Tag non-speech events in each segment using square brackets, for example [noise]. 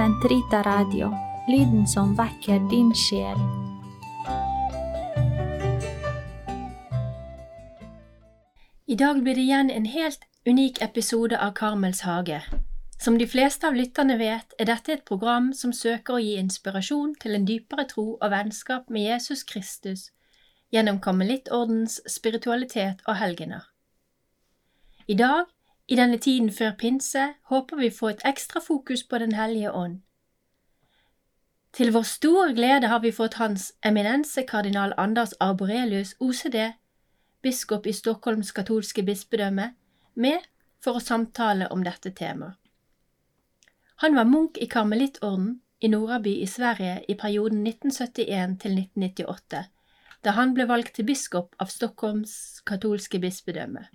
Sentrita Radio, lyden som väcker din själ. Idag blir det igen en helt unik episode av Karmels hage. Som de flesta av lytterne vet, är detta ett program som söker att ge inspiration till en djupare tro och vänskap med Jesus Kristus genom karmelittordens spiritualitet och helgener. Idag i denne tiden før pinse, håper vi få et ekstra fokus på Den hellige ånd. Til vår store glede har vi fått Hans eminense kardinal Anders Arborelius OCD biskop i Stockholms katolske bispedømme, med for å samtale om dette temaet. Han var munk i karmelittorden i Noraby i Sverige i perioden 1971 til 1998, da han ble valgt til biskop av Stockholms katolske bispedømme.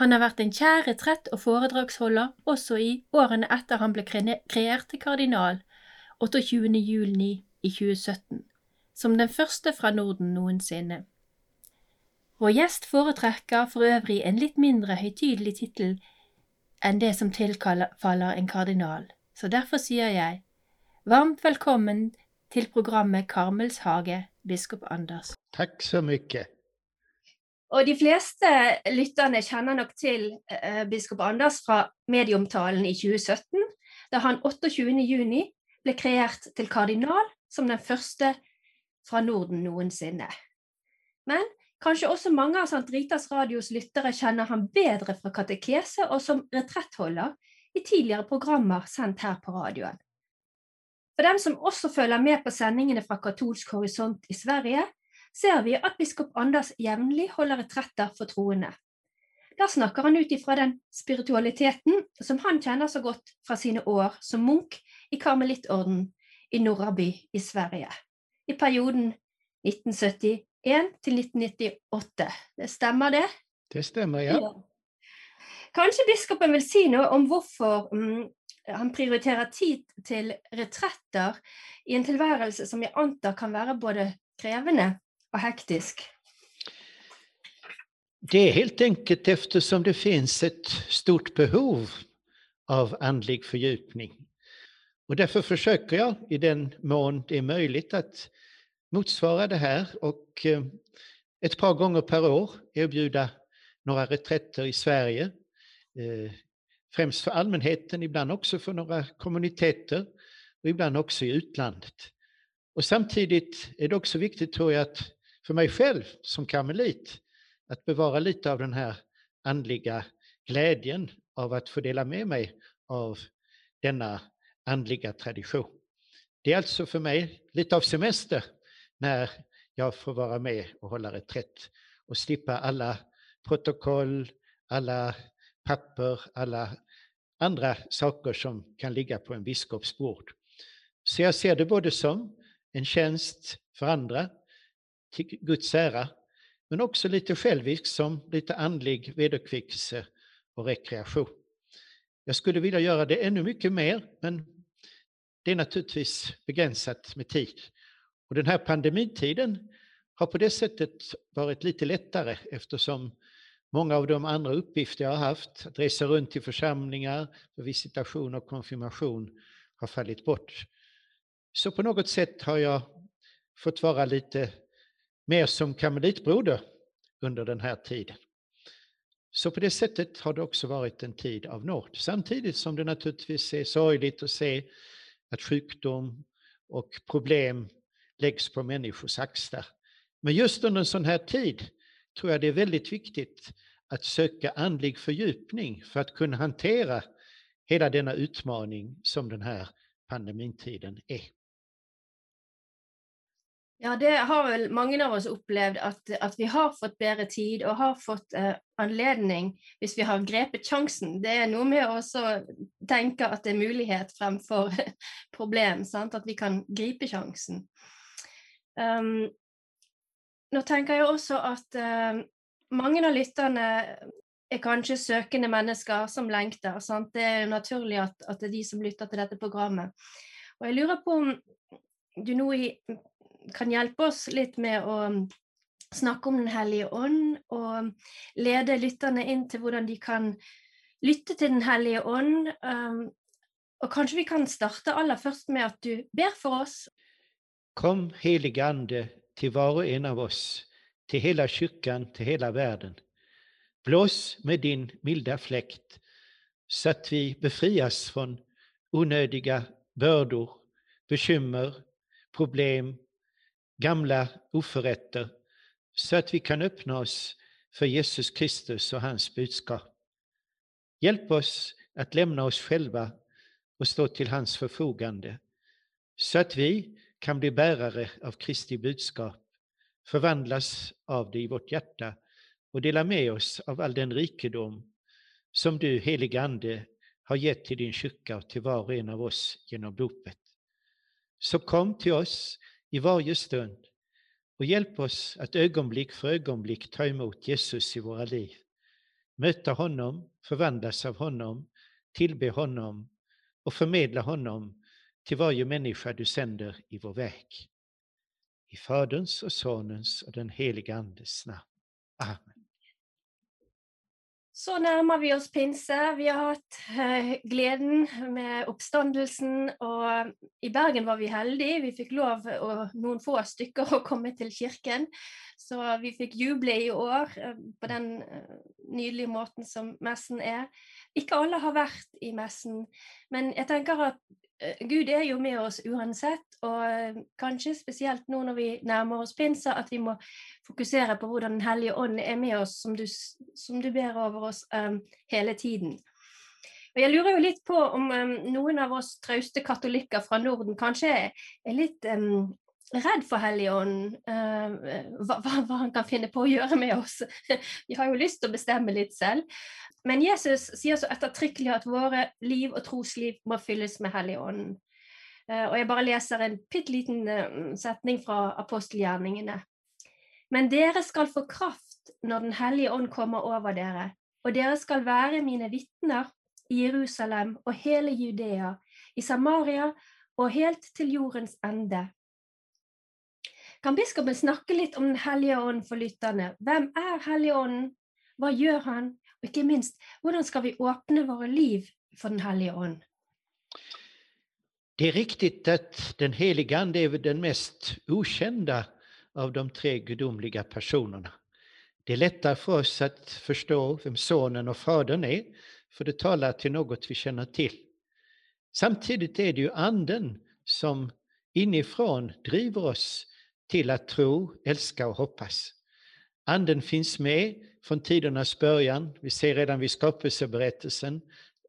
Han har vært en kjær retrett og foredragsholder også i årene etter han ble kreert til kardinal 28. juni i 2017, som den første fra Norden noensinne. Vår gjest foretrekker for øvrig en litt mindre høytidelig tittel enn det som tilfaller en kardinal, så derfor sier jeg varmt velkommen til programmet Karmels hage, biskop Anders. Takk så mye. Og de fleste lytterne kjenner nok til eh, biskop Anders fra medieomtalen i 2017, da han 28. juni ble kreert til kardinal som den første fra Norden noensinne. Men Kanskje også mange av Sant Ritas Radios lyttere kjenner han bedre fra katekese og som retrettholder i tidligere programmer sendt her på radioen. For dem som også følger med på sendingene fra Katolsk horisont i Sverige, ser vi at biskop Anders jevnlig holder retretter for troende. Da snakker han ut ifra den spiritualiteten som han kjenner så godt fra sine år som munk i karmelittorden i Norraby i Sverige, i perioden 1970 til 1998. Det stemmer det? Det stemmer, ja. ja. Kanskje biskopen vil si noe om hvorfor um, han prioriterer tid til retretter i en tilværelse som jeg antar kan være både krevende och hektisk? Det är helt enkelt eftersom det finns ett stort behov av andlig fördjupning. Och därför försöker jag i den mån det är möjligt att motsvara det här och eh, ett par gånger per år erbjuda några reträtter i Sverige. Eh, främst för allmänheten, ibland också för några kommuniteter och ibland också i utlandet. Och samtidigt är det också viktigt tror jag att för mig själv som karmelit att bevara lite av den här andliga glädjen av att få dela med mig av denna andliga tradition. Det är alltså för mig lite av semester när jag får vara med och hålla reträtt och slippa alla protokoll, alla papper, alla andra saker som kan ligga på en biskops bord. Så jag ser det både som en tjänst för andra, till Guds ära, men också lite självisk som lite andlig vederkvickelse och rekreation. Jag skulle vilja göra det ännu mycket mer, men det är naturligtvis begränsat med tid. Och den här pandemitiden har på det sättet varit lite lättare eftersom många av de andra uppgifter jag har haft, att resa runt till församlingar för visitation och konfirmation, har fallit bort. Så på något sätt har jag fått vara lite mer som karmelitbroder under den här tiden. Så på det sättet har det också varit en tid av nåd. Samtidigt som det naturligtvis är sorgligt att se att sjukdom och problem läggs på människors axlar. Men just under en sån här tid tror jag det är väldigt viktigt att söka andlig fördjupning för att kunna hantera hela denna utmaning som den här pandemitiden är. Ja, det har vel mange av oss opplevd, at, at vi har fått bedre tid og har fått eh, anledning hvis vi har grepet sjansen. Det er noe med å tenke at det er mulighet fremfor [laughs] problem, sant? at vi kan gripe sjansen. Um, ehm, nå tenker jeg også at uh, ehm, mange av lytterne er kanskje søkende mennesker som lengter. Sant? Det er jo naturlig at, at, det er de som lytter til dette programmet. Og jeg lurer på om du nå kan hjelpe oss litt med å mm, snakke om Den hellige ånd, og mm, lede lytterne inn til hvordan de kan lytte til Den hellige ånd, mm, Och Og kanskje vi kan starte aller først med at du ber for oss. Kom helige Ande till var och en av oss, till hela kyrkan, till hela världen. Blås med din milda fläkt så att vi befrias från onödiga bördor, bekymmer, problem, gamla oförrätter, så att vi kan öppna oss för Jesus Kristus och hans budskap. Hjälp oss att lämna oss själva och stå till hans förfogande, så att vi kan bli bärare av Kristi budskap, förvandlas av det i vårt hjärta och dela med oss av all den rikedom som du, helige Ande, har gett till din kyrka och till var och en av oss genom dopet. Så kom till oss i varje stund och hjälp oss att ögonblick för ögonblick ta emot Jesus i våra liv. Möta honom, förvandlas av honom, tillbe honom och förmedla honom till varje människa du sänder i vår väg. I Faderns och Sonens och den helige Andes namn. Amen. Så närmar vi oss pinse. Vi har hatt eh, gleden med oppstandelsen, og i Bergen var vi heldige. Vi fikk lov, og noen få stykker, å komme til kirken. Så vi fikk juble i år eh, på den eh, nydelige måten som messen er. Ikke alle har vært i messen, men jeg tenker at eh, Gud er jo med oss uansett, og eh, kanskje spesielt nå når vi nærmer oss pinse, at vi må fokusere på hvordan Den hellige ånd er med oss, som du, som du ber over oss um, hele tiden. Og Jeg lurer jo litt på om um, noen av oss trauste katolikker fra Norden kanskje er litt um, rädd för Helligånden, uh, eh, [laughs] vad, vad, han kan finna på att göra med oss. [laughs] Vi har ju lust att bestämma lite själv. Men Jesus säger så eftertryckligt att våra liv och trosliv må fyllas med helgon. Uh, Och jag bara läser en pytteliten uh, setning fra. Men dere ska få kraft när Den helige ånd kommer över dere, och dere ska vara mina vittnen i Jerusalem och hela Judea, i Samaria och helt till jordens ände. Kan biskopen snakke litt om Den hellige ånd for lytterne? Hvem er Helligånden? Hva gjør han? Og ikke minst, hvordan ska vi öppna våra liv för Den helige ånd? Det är riktigt att den helige Ande är den mest okända av de tre gudomliga personerna. Det är lättare för oss att förstå vem Sonen och Fadern är, för det talar till något vi känner till. Samtidigt är det ju Anden som inifrån driver oss till att tro, älska och hoppas. Anden finns med från tidernas början. Vi ser redan vid skapelseberättelsen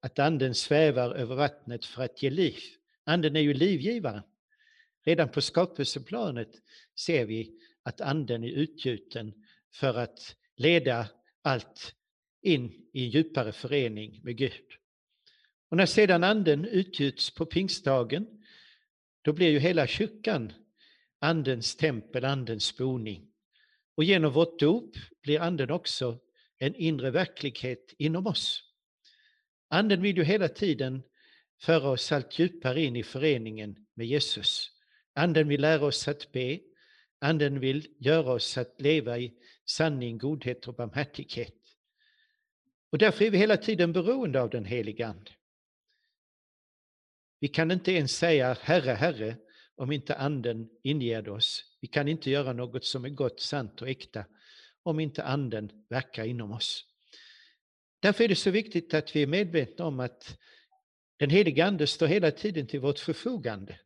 att anden svävar över vattnet för att ge liv. Anden är ju livgivaren. Redan på skapelseplanet ser vi att anden är utgjuten för att leda allt in i en djupare förening med Gud. Och när sedan anden utgjuts på pingstdagen, då blir ju hela kyrkan Andens tempel, Andens boning. Och genom vårt dop blir Anden också en inre verklighet inom oss. Anden vill ju hela tiden föra oss allt djupare in i föreningen med Jesus. Anden vill lära oss att be. Anden vill göra oss att leva i sanning, godhet och barmhärtighet. Och därför är vi hela tiden beroende av den helige Ande. Vi kan inte ens säga Herre, Herre om inte anden inger oss. Vi kan inte göra något som är gott, sant och äkta om inte anden verkar inom oss. Därför är det så viktigt att vi är medvetna om att den helige Ande står hela tiden till vårt förfogande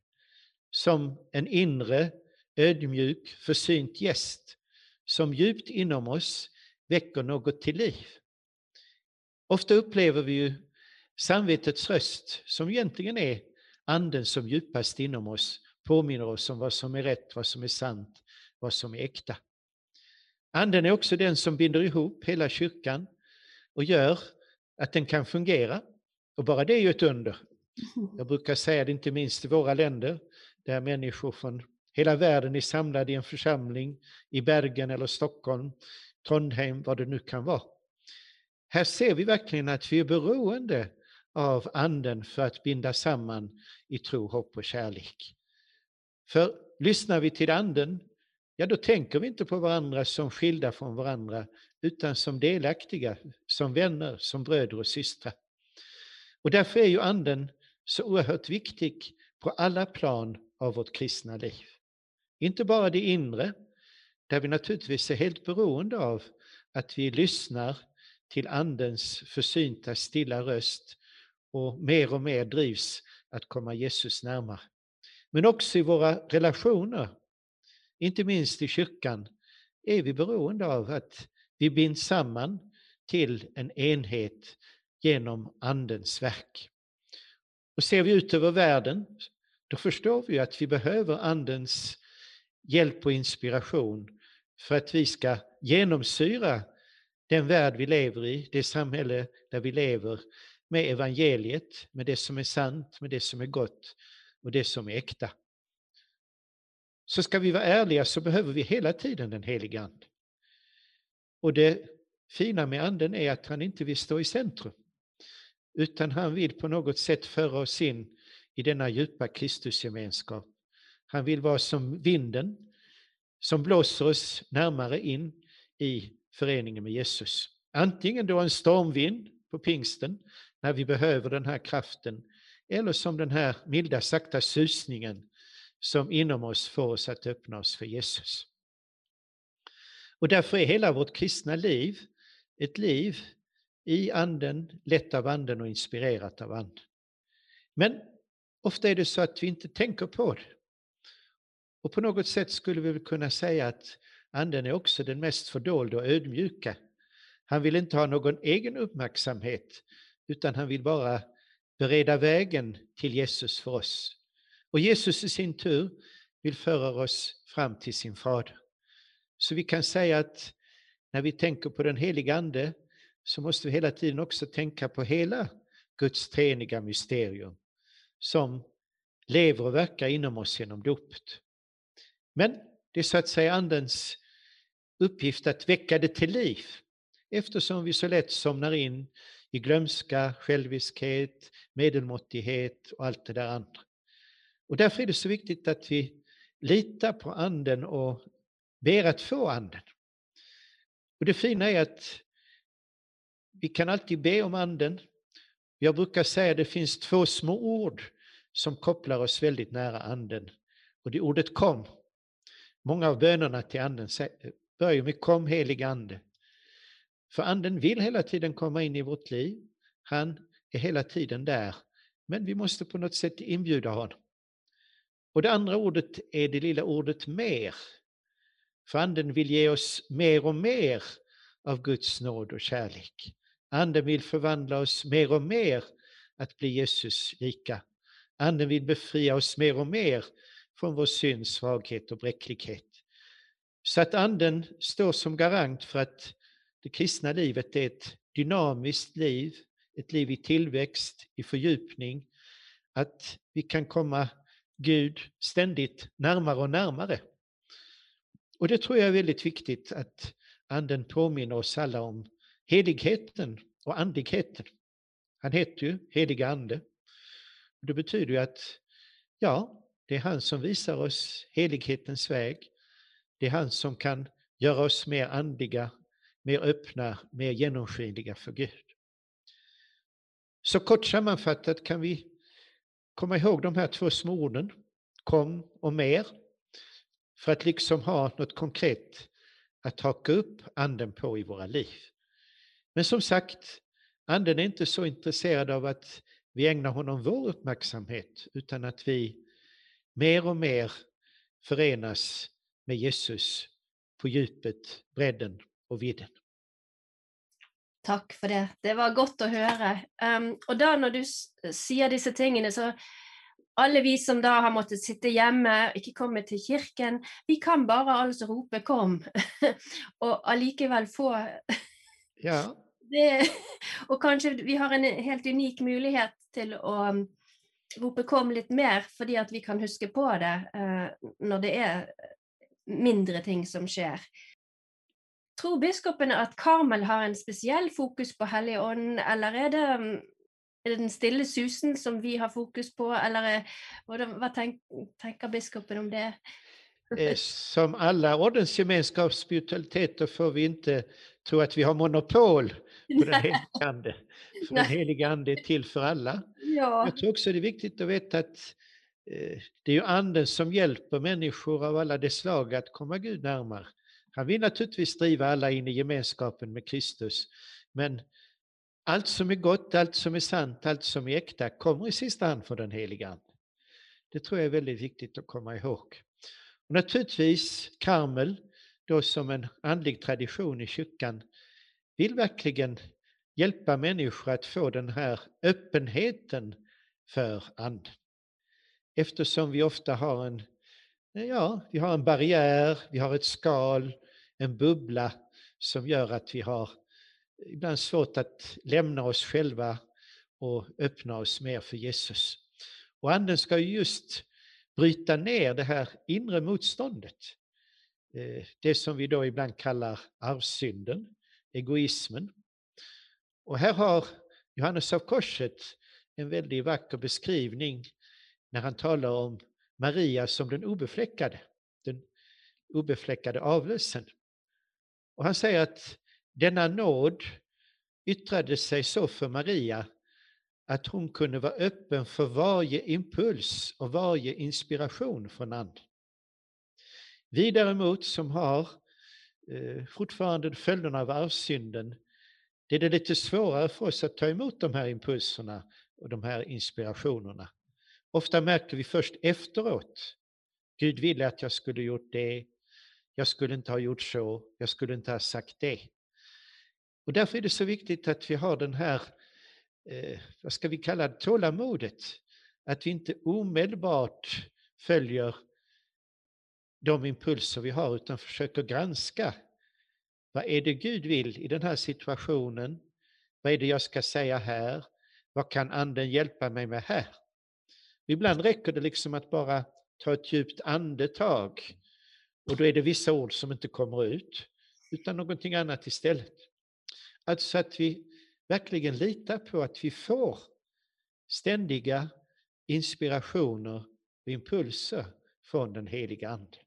som en inre, ödmjuk, försynt gäst som djupt inom oss väcker något till liv. Ofta upplever vi ju samvetets röst som egentligen är anden som djupast inom oss påminner oss om vad som är rätt, vad som är sant, vad som är äkta. Anden är också den som binder ihop hela kyrkan och gör att den kan fungera. Och bara det är ju ett under. Jag brukar säga det inte minst i våra länder, där människor från hela världen är samlade i en församling i Bergen eller Stockholm, Trondheim, vad det nu kan vara. Här ser vi verkligen att vi är beroende av anden för att binda samman i tro, hopp och kärlek. För lyssnar vi till anden, ja då tänker vi inte på varandra som skilda från varandra, utan som delaktiga, som vänner, som bröder och systrar. Och därför är ju anden så oerhört viktig på alla plan av vårt kristna liv. Inte bara det inre, där vi naturligtvis är helt beroende av att vi lyssnar till Andens försynta stilla röst och mer och mer drivs att komma Jesus närmare. Men också i våra relationer, inte minst i kyrkan, är vi beroende av att vi binds samman till en enhet genom Andens verk. Och ser vi ut över världen, då förstår vi att vi behöver Andens hjälp och inspiration för att vi ska genomsyra den värld vi lever i, det samhälle där vi lever, med evangeliet, med det som är sant, med det som är gott och det som är äkta. Så ska vi vara ärliga så behöver vi hela tiden den helige Ande. Och det fina med Anden är att han inte vill stå i centrum, utan han vill på något sätt föra oss in i denna djupa Kristusgemenskap. Han vill vara som vinden som blåser oss närmare in i föreningen med Jesus. Antingen då en stormvind på pingsten, när vi behöver den här kraften, eller som den här milda sakta susningen som inom oss får oss att öppna oss för Jesus. Och därför är hela vårt kristna liv ett liv i anden, lett av anden och inspirerat av anden. Men ofta är det så att vi inte tänker på det. Och på något sätt skulle vi kunna säga att anden är också den mest fördolda och ödmjuka. Han vill inte ha någon egen uppmärksamhet, utan han vill bara bereda vägen till Jesus för oss. Och Jesus i sin tur vill föra oss fram till sin fader. Så vi kan säga att när vi tänker på den heliga Ande så måste vi hela tiden också tänka på hela Guds treeniga mysterium som lever och verkar inom oss genom dopet. Men det är så att säga Andens uppgift att väcka det till liv eftersom vi så lätt somnar in i glömska, själviskhet, medelmåttighet och allt det där andra. Och därför är det så viktigt att vi litar på Anden och ber att få Anden. Och det fina är att vi kan alltid be om Anden. Jag brukar säga att det finns två små ord som kopplar oss väldigt nära Anden. Och det är ordet kom. Många av bönerna till Anden börjar med kom helig Ande. För Anden vill hela tiden komma in i vårt liv. Han är hela tiden där. Men vi måste på något sätt inbjuda honom. Och det andra ordet är det lilla ordet mer. För Anden vill ge oss mer och mer av Guds nåd och kärlek. Anden vill förvandla oss mer och mer att bli Jesus lika. Anden vill befria oss mer och mer från vår synd, svaghet och bräcklighet. Så att Anden står som garant för att det kristna livet är ett dynamiskt liv, ett liv i tillväxt, i fördjupning, att vi kan komma Gud ständigt närmare och närmare. Och det tror jag är väldigt viktigt att Anden påminner oss alla om heligheten och andligheten. Han heter ju heliga Ande. Det betyder ju att, ja, det är han som visar oss helighetens väg. Det är han som kan göra oss mer andliga, mer öppna, mer genomskinliga för Gud. Så kort sammanfattat kan vi komma ihåg de här två små orden, kom och mer, för att liksom ha något konkret att haka upp anden på i våra liv. Men som sagt, anden är inte så intresserad av att vi ägnar honom vår uppmärksamhet, utan att vi mer och mer förenas med Jesus på djupet, bredden och vidden. Tack för det. Det var gott att höra. Um, och då när du säger dessa tingene, så alle vi som da har måttet sitte hjemme, ikke komme til kirken, vi kan bare altså rope 'kom', [laughs] og allikevel få Ja. [laughs] det, Og kanskje vi har en helt unik mulighet til å um, rope 'kom' litt mer, fordi at vi kan huske på det uh, når det er mindre ting som skjer. Tror biskopene at Karmel har en spesiell fokus på Hellig ånd, eller er det det den stille susen som vi har fokus på, eller vad tänker biskopen om det? Eh, som alla ordensgemenskapsspiritualiteter får vi inte tro att vi har monopol på den helige Ande. För den helige Ande är till för alla. Ja. Jag tror också det är viktigt att veta att eh, det är ju anden som hjälper människor av alla de slag att komma Gud närmare. Han vill naturligtvis driva alla in i gemenskapen med Kristus, men allt som är gott, allt som är sant, allt som är äkta kommer i sista hand från den heliga Ande. Det tror jag är väldigt viktigt att komma ihåg. Och naturligtvis Karmel, då som en andlig tradition i kyrkan, vill verkligen hjälpa människor att få den här öppenheten för anden. Eftersom vi ofta har en, ja, vi har en barriär, vi har ett skal, en bubbla som gör att vi har ibland svårt att lämna oss själva och öppna oss mer för Jesus. Och anden ska ju just bryta ner det här inre motståndet. Eh, det som vi då ibland kallar arvsynden, egoismen. Och här har Johannes av Korset en väldigt vacker beskrivning när han talar om Maria som den obefläckade, den obefläckade avlösen. Och han säger att denna nåd yttrade sig så för Maria att hon kunde vara öppen för varje impuls och varje inspiration från Anden. Vi däremot som har eh, fortfarande följderna av arvsynden, det är det lite svårare för oss att ta emot de här impulserna och de här inspirationerna. Ofta märker vi först efteråt, Gud ville att jag skulle gjort det, jag skulle inte ha gjort så, jag skulle inte ha sagt det. Och därför är det så viktigt att vi har den här, eh, vad ska vi kalla det, tålamodet. Att vi inte omedelbart följer de impulser vi har utan försöker granska. Vad är det Gud vill i den här situationen? Vad är det jag ska säga här? Vad kan anden hjälpa mig med här? Ibland räcker det liksom att bara ta ett djupt andetag och då är det vissa ord som inte kommer ut utan någonting annat istället. Alltså att vi verkligen litar på att vi får ständiga inspirationer och impulser från den heliga Ande.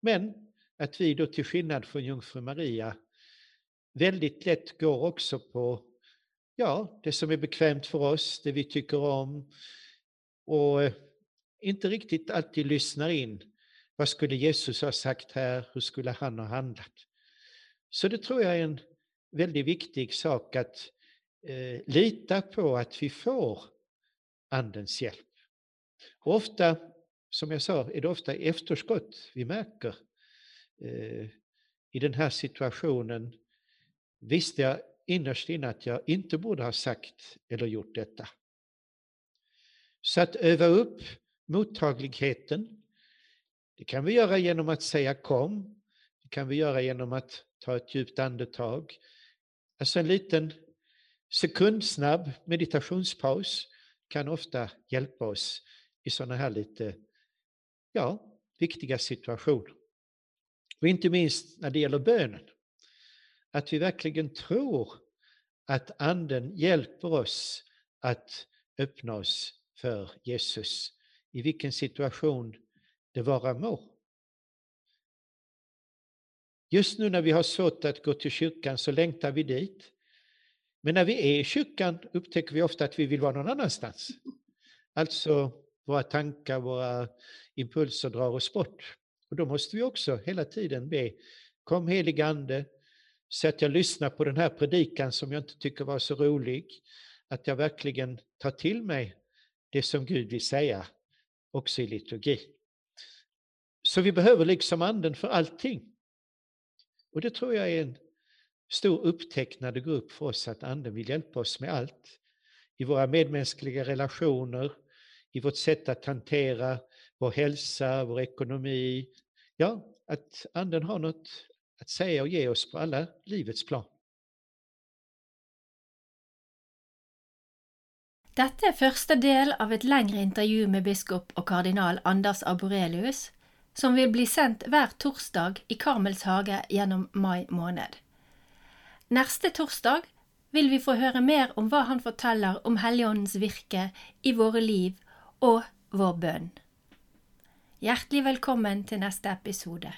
Men att vi då till skillnad från jungfru Maria väldigt lätt går också på ja, det som är bekvämt för oss, det vi tycker om och inte riktigt alltid lyssnar in. Vad skulle Jesus ha sagt här? Hur skulle han ha handlat? Så det tror jag är en väldigt viktig sak att eh, lita på att vi får Andens hjälp. Och ofta, som jag sa, är det ofta i efterskott vi märker eh, i den här situationen visste jag innerst inne att jag inte borde ha sagt eller gjort detta. Så att öva upp mottagligheten, det kan vi göra genom att säga kom, det kan vi göra genom att ta ett djupt andetag, Alltså en liten sekundsnabb meditationspaus kan ofta hjälpa oss i sådana här lite, ja, viktiga situationer. Och inte minst när det gäller bönen. Att vi verkligen tror att Anden hjälper oss att öppna oss för Jesus i vilken situation det vara må. Just nu när vi har svårt att gå till kyrkan så längtar vi dit. Men när vi är i kyrkan upptäcker vi ofta att vi vill vara någon annanstans. Alltså våra tankar, våra impulser drar oss bort. Och då måste vi också hela tiden be, kom helige Ande, så att jag lyssnar på den här predikan som jag inte tycker var så rolig, att jag verkligen tar till mig det som Gud vill säga, också i liturgi. Så vi behöver liksom anden för allting. Och det tror jag är en stor upptäckt när det går upp för oss att Anden vill hjälpa oss med allt. I våra medmänskliga relationer, i vårt sätt att hantera vår hälsa, vår ekonomi. Ja, att Anden har något att säga och ge oss på alla livets plan. Dette er første del av et lengre intervju med biskop og kardinal Anders Arborelius som vil bli sendt hver torsdag i Karmels hage gjennom mai måned. Neste torsdag vil vi få høre mer om hva han forteller om Helligåndens virke i våre liv og vår bønn. Hjertelig velkommen til neste episode.